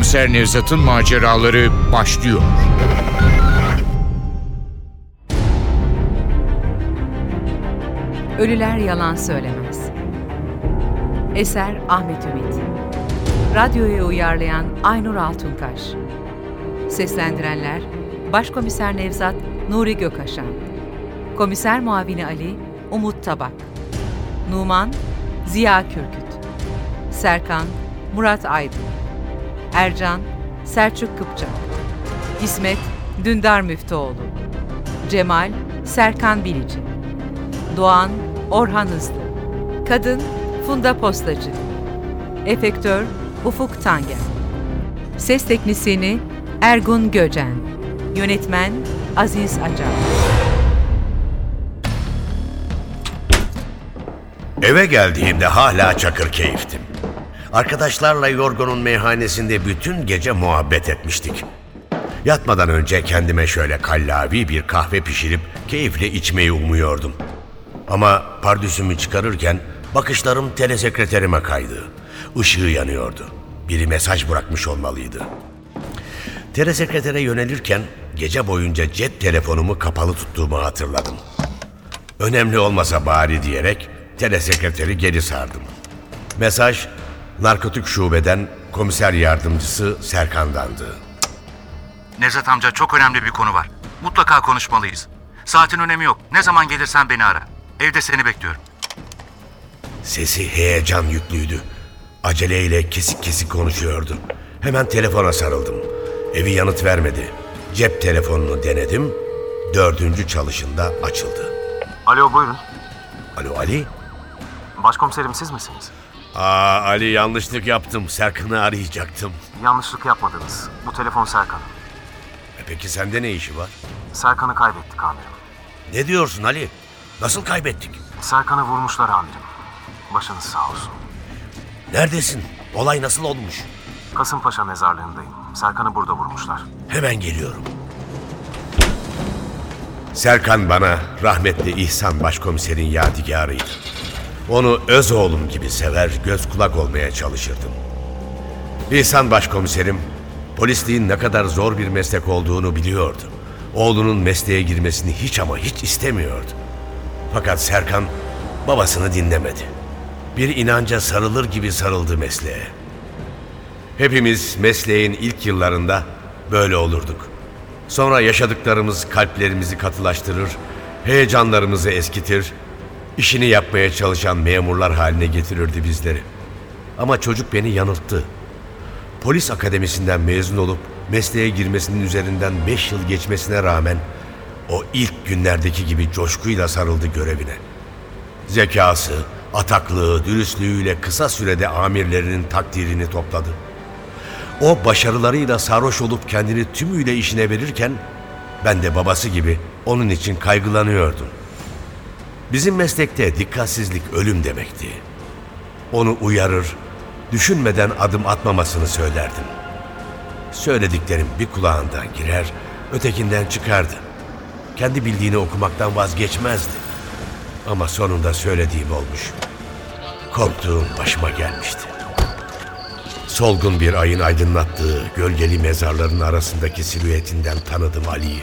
Başkomiser Nevzat'ın maceraları başlıyor. Ölüler yalan söylemez. Eser Ahmet Ümit. Radyoya uyarlayan Aynur Altunkaş. Seslendirenler Başkomiser Nevzat Nuri Gökaşan. Komiser Muavini Ali Umut Tabak. Numan Ziya Kürküt. Serkan Murat Aydın. Ercan Selçuk Kıpçak. İsmet Dündar Müftüoğlu. Cemal Serkan Bilici. Doğan Orhan Hızlı. Kadın Funda Postacı. Efektör Ufuk Tanger. Ses teknisyeni Ergun Göcen. Yönetmen Aziz Acar. Eve geldiğimde hala çakır keyiftim. Arkadaşlarla Yorgo'nun meyhanesinde bütün gece muhabbet etmiştik. Yatmadan önce kendime şöyle kallavi bir kahve pişirip keyifle içmeyi umuyordum. Ama pardüsümü çıkarırken bakışlarım telesekreterime kaydı. Işığı yanıyordu. Biri mesaj bırakmış olmalıydı. Telesekretere yönelirken gece boyunca cep telefonumu kapalı tuttuğumu hatırladım. Önemli olmasa bari diyerek telesekreteri geri sardım. Mesaj narkotik şubeden komiser yardımcısı Serkan'dandı. Nevzat amca çok önemli bir konu var. Mutlaka konuşmalıyız. Saatin önemi yok. Ne zaman gelirsen beni ara. Evde seni bekliyorum. Sesi heyecan yüklüydü. Aceleyle kesik kesik konuşuyordu. Hemen telefona sarıldım. Evi yanıt vermedi. Cep telefonunu denedim. Dördüncü çalışında açıldı. Alo buyurun. Alo Ali? Başkomiserim siz misiniz? Aa Ali yanlışlık yaptım. Serkan'ı arayacaktım. Yanlışlık yapmadınız. Bu telefon Serkan. E peki sende ne işi var? Serkan'ı kaybettik amirim. Ne diyorsun Ali? Nasıl kaybettik? Serkan'ı vurmuşlar amirim. Başınız sağ olsun. Neredesin? Olay nasıl olmuş? Kasımpaşa mezarlığındayım. Serkan'ı burada vurmuşlar. Hemen geliyorum. Serkan bana rahmetli İhsan Başkomiserin yadigarıydı. Onu öz oğlum gibi sever, göz kulak olmaya çalışırdım. İhsan Başkomiserim, polisliğin ne kadar zor bir meslek olduğunu biliyordu. Oğlunun mesleğe girmesini hiç ama hiç istemiyordu. Fakat Serkan babasını dinlemedi. Bir inanca sarılır gibi sarıldı mesleğe. Hepimiz mesleğin ilk yıllarında böyle olurduk. Sonra yaşadıklarımız kalplerimizi katılaştırır, heyecanlarımızı eskitir, işini yapmaya çalışan memurlar haline getirirdi bizleri. Ama çocuk beni yanılttı. Polis akademisinden mezun olup mesleğe girmesinin üzerinden beş yıl geçmesine rağmen o ilk günlerdeki gibi coşkuyla sarıldı görevine. Zekası, ataklığı, dürüstlüğüyle kısa sürede amirlerinin takdirini topladı. O başarılarıyla sarhoş olup kendini tümüyle işine verirken ben de babası gibi onun için kaygılanıyordum. Bizim meslekte dikkatsizlik ölüm demekti. Onu uyarır, düşünmeden adım atmamasını söylerdim. Söylediklerim bir kulağından girer, ötekinden çıkardı. Kendi bildiğini okumaktan vazgeçmezdi. Ama sonunda söylediğim olmuş. Korktuğum başıma gelmişti. Solgun bir ayın aydınlattığı gölgeli mezarların arasındaki silüetinden tanıdım Ali'yi.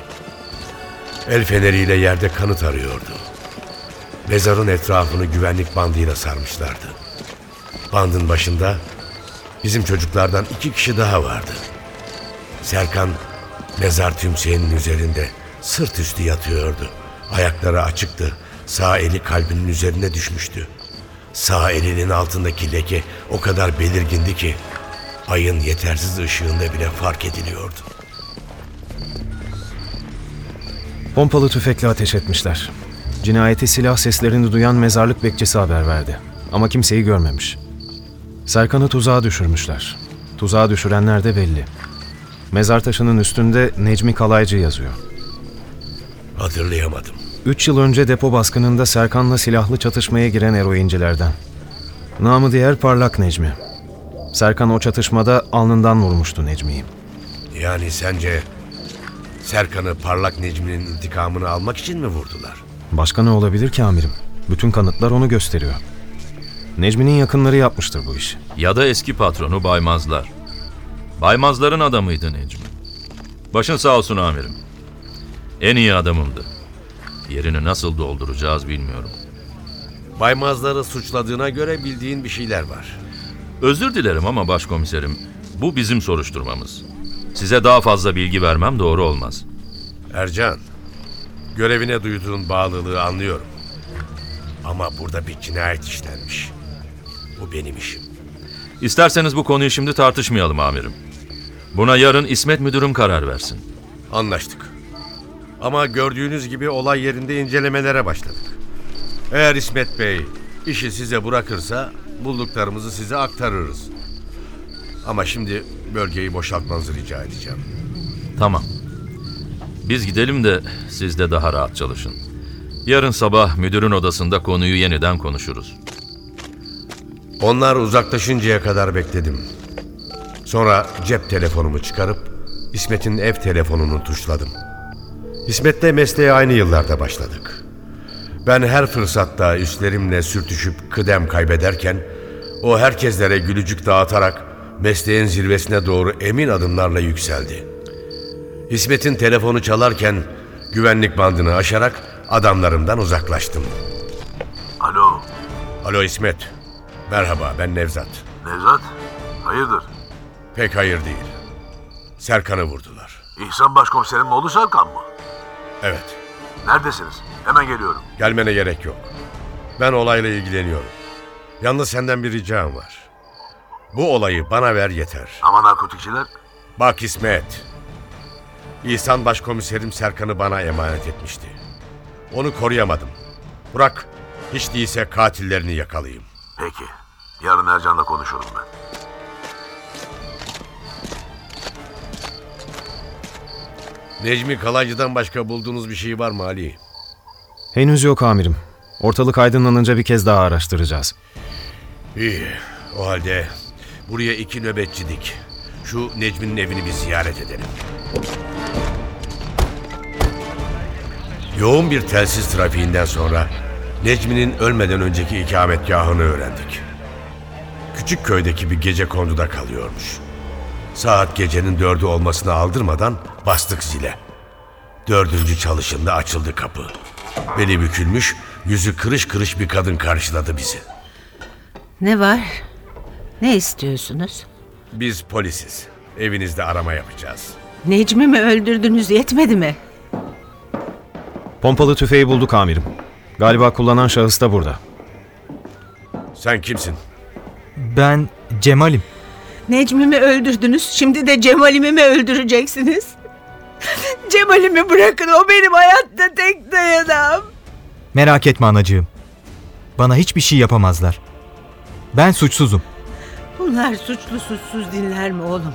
El feneriyle yerde kanıt arıyordu. Mezarın etrafını güvenlik bandıyla sarmışlardı. Bandın başında bizim çocuklardan iki kişi daha vardı. Serkan mezar tümseğinin üzerinde sırt üstü yatıyordu. Ayakları açıktı. Sağ eli kalbinin üzerine düşmüştü. Sağ elinin altındaki leke o kadar belirgindi ki ayın yetersiz ışığında bile fark ediliyordu. Pompalı tüfekle ateş etmişler. Cinayeti silah seslerini duyan mezarlık bekçisi haber verdi. Ama kimseyi görmemiş. Serkan'ı tuzağa düşürmüşler. Tuzağa düşürenler de belli. Mezar taşının üstünde Necmi Kalaycı yazıyor. Hatırlayamadım. Üç yıl önce depo baskınında Serkan'la silahlı çatışmaya giren eroincilerden. Namı diğer Parlak Necmi. Serkan o çatışmada alnından vurmuştu Necmi'yi. Yani sence Serkan'ı parlak Necmi'nin intikamını almak için mi vurdular? Başka ne olabilir ki amirim? Bütün kanıtlar onu gösteriyor. Necmi'nin yakınları yapmıştır bu işi. Ya da eski patronu baymazlar. Baymazların adamıydı Necmi. Başın sağ olsun amirim. En iyi adamımdı. Yerini nasıl dolduracağız bilmiyorum. Baymazları suçladığına göre bildiğin bir şeyler var. Özür dilerim ama başkomiserim, bu bizim soruşturmamız. Size daha fazla bilgi vermem doğru olmaz. Ercan, görevine duyduğun bağlılığı anlıyorum. Ama burada bir cinayet işlenmiş. Bu benim işim. İsterseniz bu konuyu şimdi tartışmayalım amirim. Buna yarın İsmet müdürüm karar versin. Anlaştık. Ama gördüğünüz gibi olay yerinde incelemelere başladık. Eğer İsmet Bey işi size bırakırsa bulduklarımızı size aktarırız. Ama şimdi bölgeyi boşaltmanızı rica edeceğim. Tamam. Biz gidelim de siz de daha rahat çalışın. Yarın sabah müdürün odasında konuyu yeniden konuşuruz. Onlar uzaklaşıncaya kadar bekledim. Sonra cep telefonumu çıkarıp İsmet'in ev telefonunu tuşladım. İsmet'le mesleğe aynı yıllarda başladık. Ben her fırsatta üstlerimle sürtüşüp kıdem kaybederken o herkeslere gülücük dağıtarak mesleğin zirvesine doğru emin adımlarla yükseldi. İsmet'in telefonu çalarken güvenlik bandını aşarak adamlarımdan uzaklaştım. Alo, Alo İsmet. Merhaba ben Nevzat. Nevzat. Hayırdır? Pek hayır değil. Serkan'ı vurdular. İhsan Başkomiserin oğlu Serkan mı? Evet. Neredesiniz? Hemen geliyorum. Gelmene gerek yok. Ben olayla ilgileniyorum. Yalnız senden bir ricam var. Bu olayı bana ver yeter. Ama narkotikçiler? Bak İsmet. İhsan Başkomiserim Serkan'ı bana emanet etmişti. Onu koruyamadım. Bırak hiç değilse katillerini yakalayayım. Peki. Yarın Ercan'la konuşurum ben. Necmi Kalaycı'dan başka bulduğunuz bir şey var mı Ali? Henüz yok amirim. Ortalık aydınlanınca bir kez daha araştıracağız. İyi. O halde buraya iki nöbetçi dik. Şu Necmi'nin evini bir ziyaret edelim. Yoğun bir telsiz trafiğinden sonra Necmi'nin ölmeden önceki ikametgahını öğrendik. Küçük köydeki bir gece konduda kalıyormuş. Saat gecenin dördü olmasına aldırmadan bastık zile. Dördüncü çalışında açıldı kapı. Beli bükülmüş, yüzü kırış kırış bir kadın karşıladı bizi. Ne var? Ne istiyorsunuz? Biz polisiz. Evinizde arama yapacağız. Necmi mi öldürdünüz yetmedi mi? Pompalı tüfeği bulduk amirim. Galiba kullanan şahıs da burada. Sen kimsin? Ben Cemal'im. Necmi mi öldürdünüz? Şimdi de Cemal'imi mi öldüreceksiniz? Cemal'imi bırakın o benim hayatta tek dayanam. Merak etme anacığım. Bana hiçbir şey yapamazlar. Ben suçsuzum. Bunlar suçlu suçsuz dinler mi oğlum?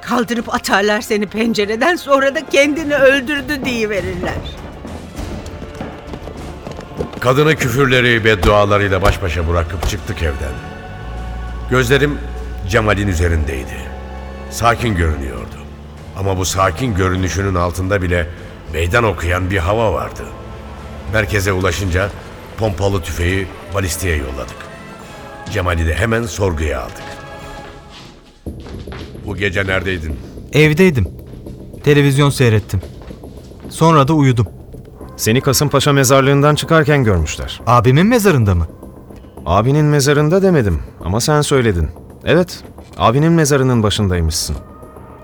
Kaldırıp atarlar seni pencereden sonra da kendini öldürdü diye verirler. Kadını küfürleri ve dualarıyla baş başa bırakıp çıktık evden. Gözlerim Cemal'in üzerindeydi. Sakin görünüyordu. Ama bu sakin görünüşünün altında bile meydan okuyan bir hava vardı. Merkeze ulaşınca pompalı tüfeği balistiğe yolladık. Cemal'i de hemen sorguya aldık. Bu gece neredeydin? Evdeydim. Televizyon seyrettim. Sonra da uyudum. Seni Kasımpaşa mezarlığından çıkarken görmüşler. Abimin mezarında mı? Abinin mezarında demedim ama sen söyledin. Evet, abinin mezarının başındaymışsın.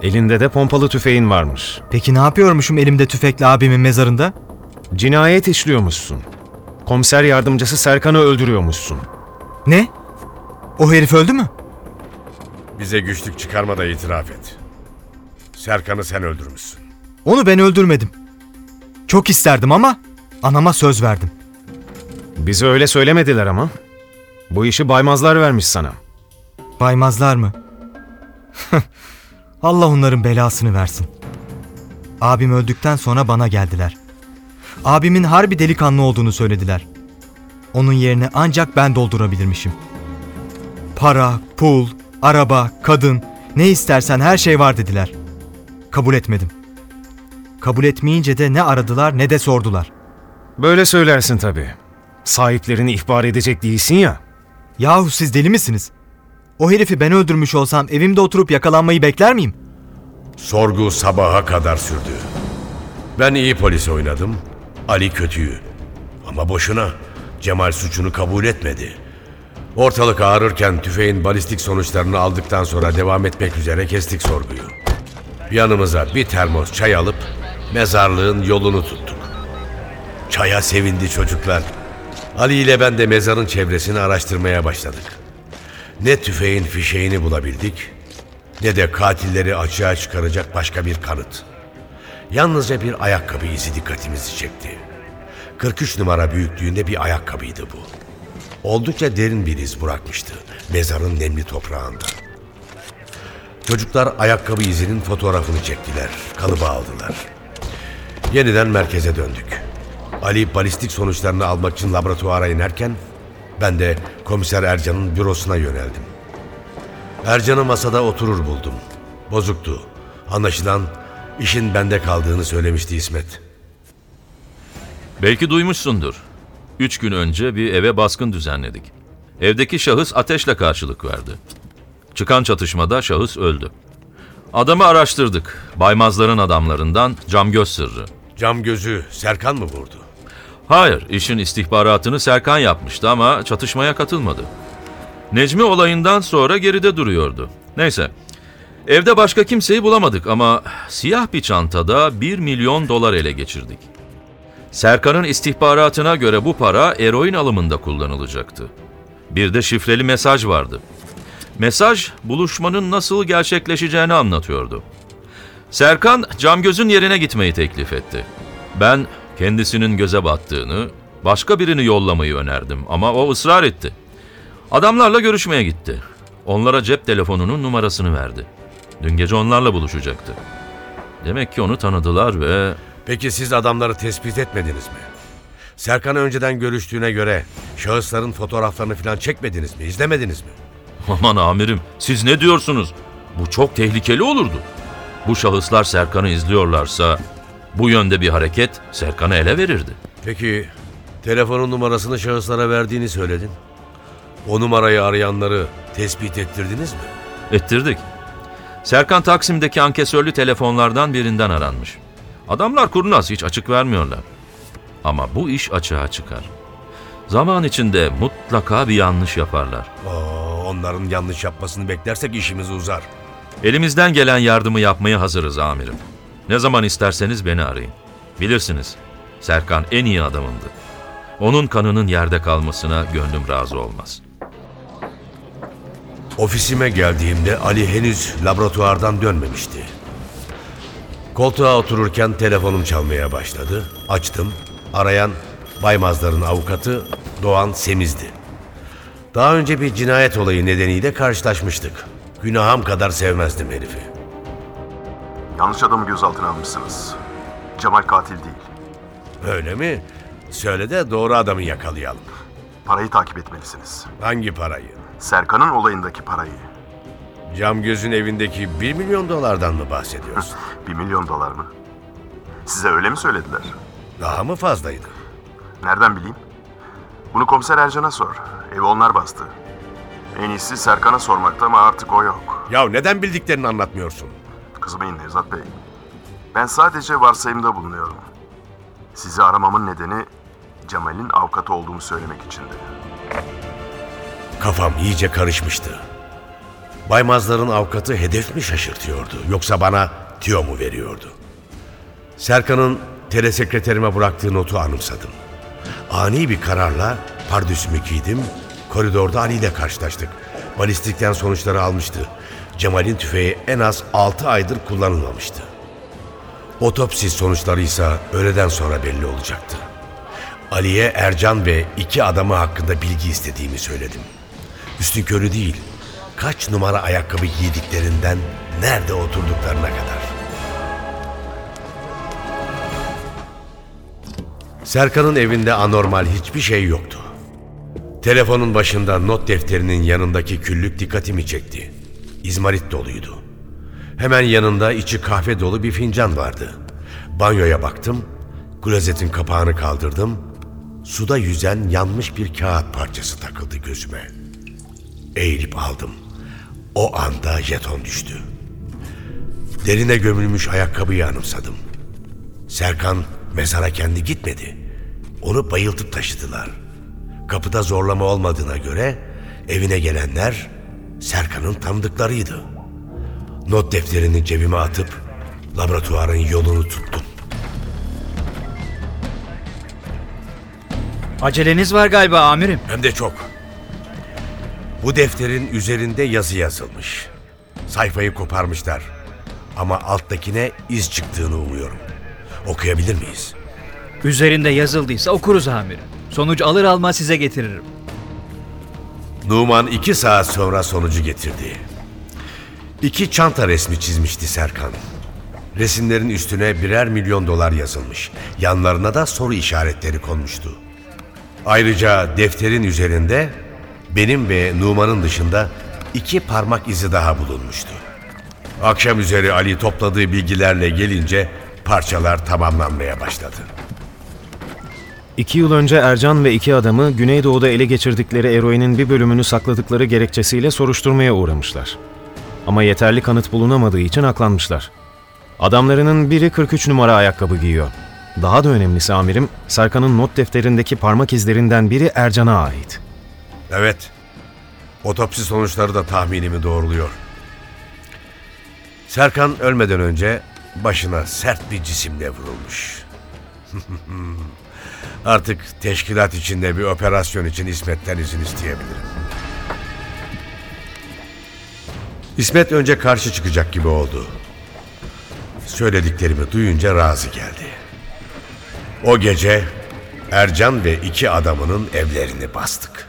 Elinde de pompalı tüfeğin varmış. Peki ne yapıyormuşum elimde tüfekle abimin mezarında? Cinayet işliyormuşsun. Komiser yardımcısı Serkan'ı öldürüyormuşsun. Ne? O herif öldü mü? Bize güçlük çıkarma da itiraf et. Serkan'ı sen öldürmüşsün. Onu ben öldürmedim. Çok isterdim ama anama söz verdim. Bize öyle söylemediler ama. Bu işi baymazlar vermiş sana. Baymazlar mı? Allah onların belasını versin. Abim öldükten sonra bana geldiler. Abimin harbi delikanlı olduğunu söylediler. Onun yerine ancak ben doldurabilirmişim. Para, pul, araba, kadın, ne istersen her şey var dediler. Kabul etmedim. Kabul etmeyince de ne aradılar ne de sordular. Böyle söylersin tabii. Sahiplerini ihbar edecek değilsin ya. Yahu siz deli misiniz? O herifi ben öldürmüş olsam evimde oturup yakalanmayı bekler miyim? Sorgu sabaha kadar sürdü. Ben iyi polis oynadım, Ali kötüyü. Ama boşuna. Cemal suçunu kabul etmedi. Ortalık ağrırken tüfeğin balistik sonuçlarını aldıktan sonra devam etmek üzere kestik sorguyu. Yanımıza bir termos çay alıp mezarlığın yolunu tuttuk. Çaya sevindi çocuklar. Ali ile ben de mezarın çevresini araştırmaya başladık. Ne tüfeğin fişeğini bulabildik ne de katilleri açığa çıkaracak başka bir kanıt. Yalnızca bir ayakkabı izi dikkatimizi çekti. 43 numara büyüklüğünde bir ayakkabıydı bu. Oldukça derin bir iz bırakmıştı mezarın nemli toprağında. Çocuklar ayakkabı izinin fotoğrafını çektiler, kalıba aldılar. Yeniden merkeze döndük. Ali balistik sonuçlarını almak için laboratuvara inerken ben de komiser Ercan'ın bürosuna yöneldim. Ercan'ı masada oturur buldum. Bozuktu. Anlaşılan işin bende kaldığını söylemişti İsmet. Belki duymuşsundur. Üç gün önce bir eve baskın düzenledik. Evdeki şahıs ateşle karşılık verdi. Çıkan çatışmada şahıs öldü. Adamı araştırdık. Baymazların adamlarından Cam Sırrı. Cam gözü Serkan mı vurdu? Hayır, işin istihbaratını Serkan yapmıştı ama çatışmaya katılmadı. Necmi olayından sonra geride duruyordu. Neyse, evde başka kimseyi bulamadık ama siyah bir çantada 1 milyon dolar ele geçirdik. Serkan'ın istihbaratına göre bu para eroin alımında kullanılacaktı. Bir de şifreli mesaj vardı. Mesaj, buluşmanın nasıl gerçekleşeceğini anlatıyordu. Serkan, Camgöz'ün yerine gitmeyi teklif etti. Ben kendisinin göze battığını, başka birini yollamayı önerdim ama o ısrar etti. Adamlarla görüşmeye gitti. Onlara cep telefonunun numarasını verdi. Dün gece onlarla buluşacaktı. Demek ki onu tanıdılar ve Peki siz adamları tespit etmediniz mi? Serkan'ı önceden görüştüğüne göre şahısların fotoğraflarını falan çekmediniz mi? İzlemediniz mi? Aman amirim siz ne diyorsunuz? Bu çok tehlikeli olurdu. Bu şahıslar Serkan'ı izliyorlarsa bu yönde bir hareket Serkan'ı ele verirdi. Peki telefonun numarasını şahıslara verdiğini söyledin. O numarayı arayanları tespit ettirdiniz mi? Ettirdik. Serkan Taksim'deki ankesörlü telefonlardan birinden aranmış. Adamlar kurnaz hiç açık vermiyorlar. Ama bu iş açığa çıkar. Zaman içinde mutlaka bir yanlış yaparlar. Oo, onların yanlış yapmasını beklersek işimiz uzar. Elimizden gelen yardımı yapmaya hazırız amirim. Ne zaman isterseniz beni arayın. Bilirsiniz, Serkan en iyi adamımdı. Onun kanının yerde kalmasına gönlüm razı olmaz. Ofisime geldiğimde Ali henüz laboratuvardan dönmemişti. Koltuğa otururken telefonum çalmaya başladı. Açtım. Arayan Baymazların avukatı Doğan Semiz'di. Daha önce bir cinayet olayı nedeniyle karşılaşmıştık. Günahım kadar sevmezdim herifi. Yanlış adamı gözaltına almışsınız. Cemal katil değil. Öyle mi? Söyle de doğru adamı yakalayalım. Parayı takip etmelisiniz. Hangi parayı? Serkan'ın olayındaki parayı. Cam gözün evindeki 1 milyon dolardan mı bahsediyorsun? Bir milyon dolar mı? Size öyle mi söylediler? Daha mı fazlaydı? Nereden bileyim? Bunu komiser Ercan'a sor. Evi onlar bastı. En iyisi Serkan'a sormakta ama artık o yok. Ya neden bildiklerini anlatmıyorsun? Kızmayın Nevzat Bey. Ben sadece varsayımda bulunuyorum. Sizi aramamın nedeni Cemal'in avukatı olduğumu söylemek içindi. Kafam iyice karışmıştı. Baymazların avukatı hedef mi şaşırtıyordu yoksa bana tiyo mu veriyordu? Serkan'ın telesekreterime bıraktığı notu anımsadım. Ani bir kararla pardüsümü giydim, koridorda Ali ile karşılaştık. Balistikten sonuçları almıştı. Cemal'in tüfeği en az 6 aydır kullanılmamıştı. Otopsi sonuçları ise öğleden sonra belli olacaktı. Ali'ye Ercan ve iki adamı hakkında bilgi istediğimi söyledim. Üstün körü değil, kaç numara ayakkabı giydiklerinden nerede oturduklarına kadar. Serkan'ın evinde anormal hiçbir şey yoktu. Telefonun başında not defterinin yanındaki küllük dikkatimi çekti. İzmarit doluydu. Hemen yanında içi kahve dolu bir fincan vardı. Banyoya baktım, klozetin kapağını kaldırdım. Suda yüzen yanmış bir kağıt parçası takıldı gözüme. Eğilip aldım. O anda jeton düştü. Derine gömülmüş ayakkabıyı anımsadım. Serkan mezara kendi gitmedi. Onu bayıltıp taşıdılar. Kapıda zorlama olmadığına göre evine gelenler Serkan'ın tanıdıklarıydı. Not defterini cebime atıp laboratuvarın yolunu tuttum. Aceleniz var galiba amirim. Hem de çok. Bu defterin üzerinde yazı yazılmış. Sayfayı koparmışlar. Ama alttakine iz çıktığını umuyorum. Okuyabilir miyiz? Üzerinde yazıldıysa okuruz amirim. Sonuç alır almaz size getiririm. Numan iki saat sonra sonucu getirdi. İki çanta resmi çizmişti Serkan. Resimlerin üstüne birer milyon dolar yazılmış. Yanlarına da soru işaretleri konmuştu. Ayrıca defterin üzerinde benim ve Numan'ın dışında iki parmak izi daha bulunmuştu. Akşam üzeri Ali topladığı bilgilerle gelince parçalar tamamlanmaya başladı. İki yıl önce Ercan ve iki adamı Güneydoğu'da ele geçirdikleri eroinin bir bölümünü sakladıkları gerekçesiyle soruşturmaya uğramışlar. Ama yeterli kanıt bulunamadığı için aklanmışlar. Adamlarının biri 43 numara ayakkabı giyiyor. Daha da önemlisi amirim, Serkan'ın not defterindeki parmak izlerinden biri Ercan'a ait. Evet. Otopsi sonuçları da tahminimi doğruluyor. Serkan ölmeden önce başına sert bir cisimle vurulmuş. Artık teşkilat içinde bir operasyon için İsmet'ten izin isteyebilirim. İsmet önce karşı çıkacak gibi oldu. Söylediklerimi duyunca razı geldi. O gece Ercan ve iki adamının evlerini bastık.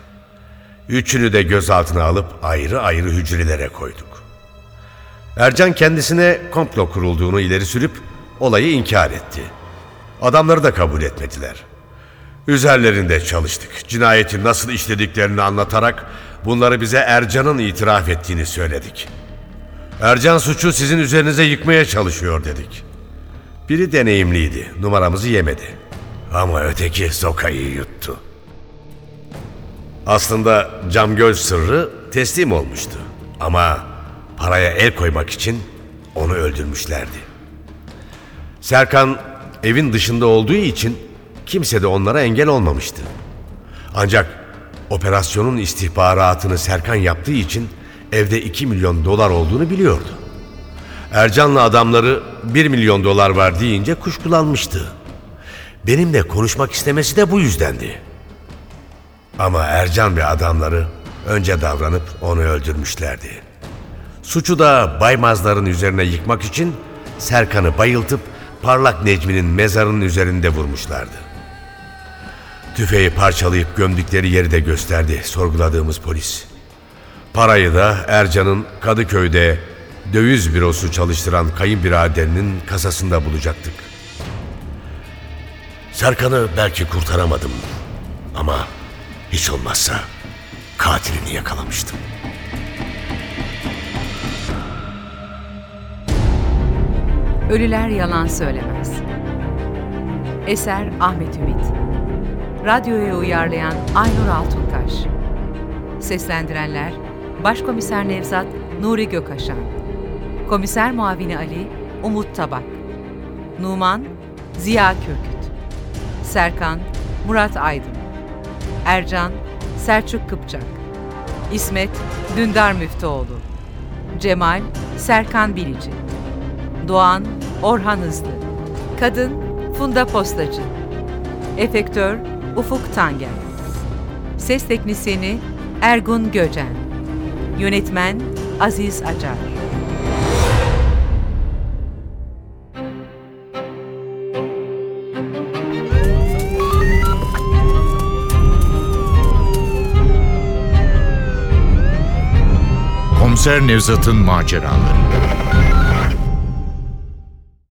Üçünü de gözaltına alıp ayrı ayrı hücrelere koyduk. Ercan kendisine komplo kurulduğunu ileri sürüp olayı inkar etti. Adamları da kabul etmediler. Üzerlerinde çalıştık. Cinayeti nasıl işlediklerini anlatarak bunları bize Ercan'ın itiraf ettiğini söyledik. Ercan suçu sizin üzerinize yıkmaya çalışıyor dedik. Biri deneyimliydi, numaramızı yemedi. Ama öteki sokayı yuttu. Aslında Camgöl sırrı teslim olmuştu. Ama paraya el koymak için onu öldürmüşlerdi. Serkan evin dışında olduğu için kimse de onlara engel olmamıştı. Ancak operasyonun istihbaratını Serkan yaptığı için evde 2 milyon dolar olduğunu biliyordu. Ercan'la adamları 1 milyon dolar var deyince kuşkulanmıştı. Benimle konuşmak istemesi de bu yüzdendi. Ama Ercan ve adamları önce davranıp onu öldürmüşlerdi. Suçu da Baymazların üzerine yıkmak için Serkan'ı bayıltıp Parlak Necmi'nin mezarının üzerinde vurmuşlardı. Tüfeği parçalayıp gömdükleri yeri de gösterdi sorguladığımız polis. Parayı da Ercan'ın Kadıköy'de döviz bürosu çalıştıran kayınbiraderinin kasasında bulacaktık. Serkan'ı belki kurtaramadım ama hiç olmazsa katilini yakalamıştım. Ölüler Yalan Söylemez. Eser Ahmet Ümit. Radyoya uyarlayan Aynur Altunkaş. Seslendirenler Başkomiser Nevzat Nuri Gökaşan. Komiser Muavini Ali Umut Tabak. Numan Ziya Kürküt. Serkan Murat Aydın. Ercan Selçuk Kıpçak. İsmet Dündar Müftüoğlu. Cemal Serkan Bilici. Doğan Orhan Hızlı. Kadın Funda Postacı. Efektör Ufuk Tanger. Ses teknisyeni Ergun Göcen. Yönetmen Aziz Acar. Komiser Nevzat'ın maceraları.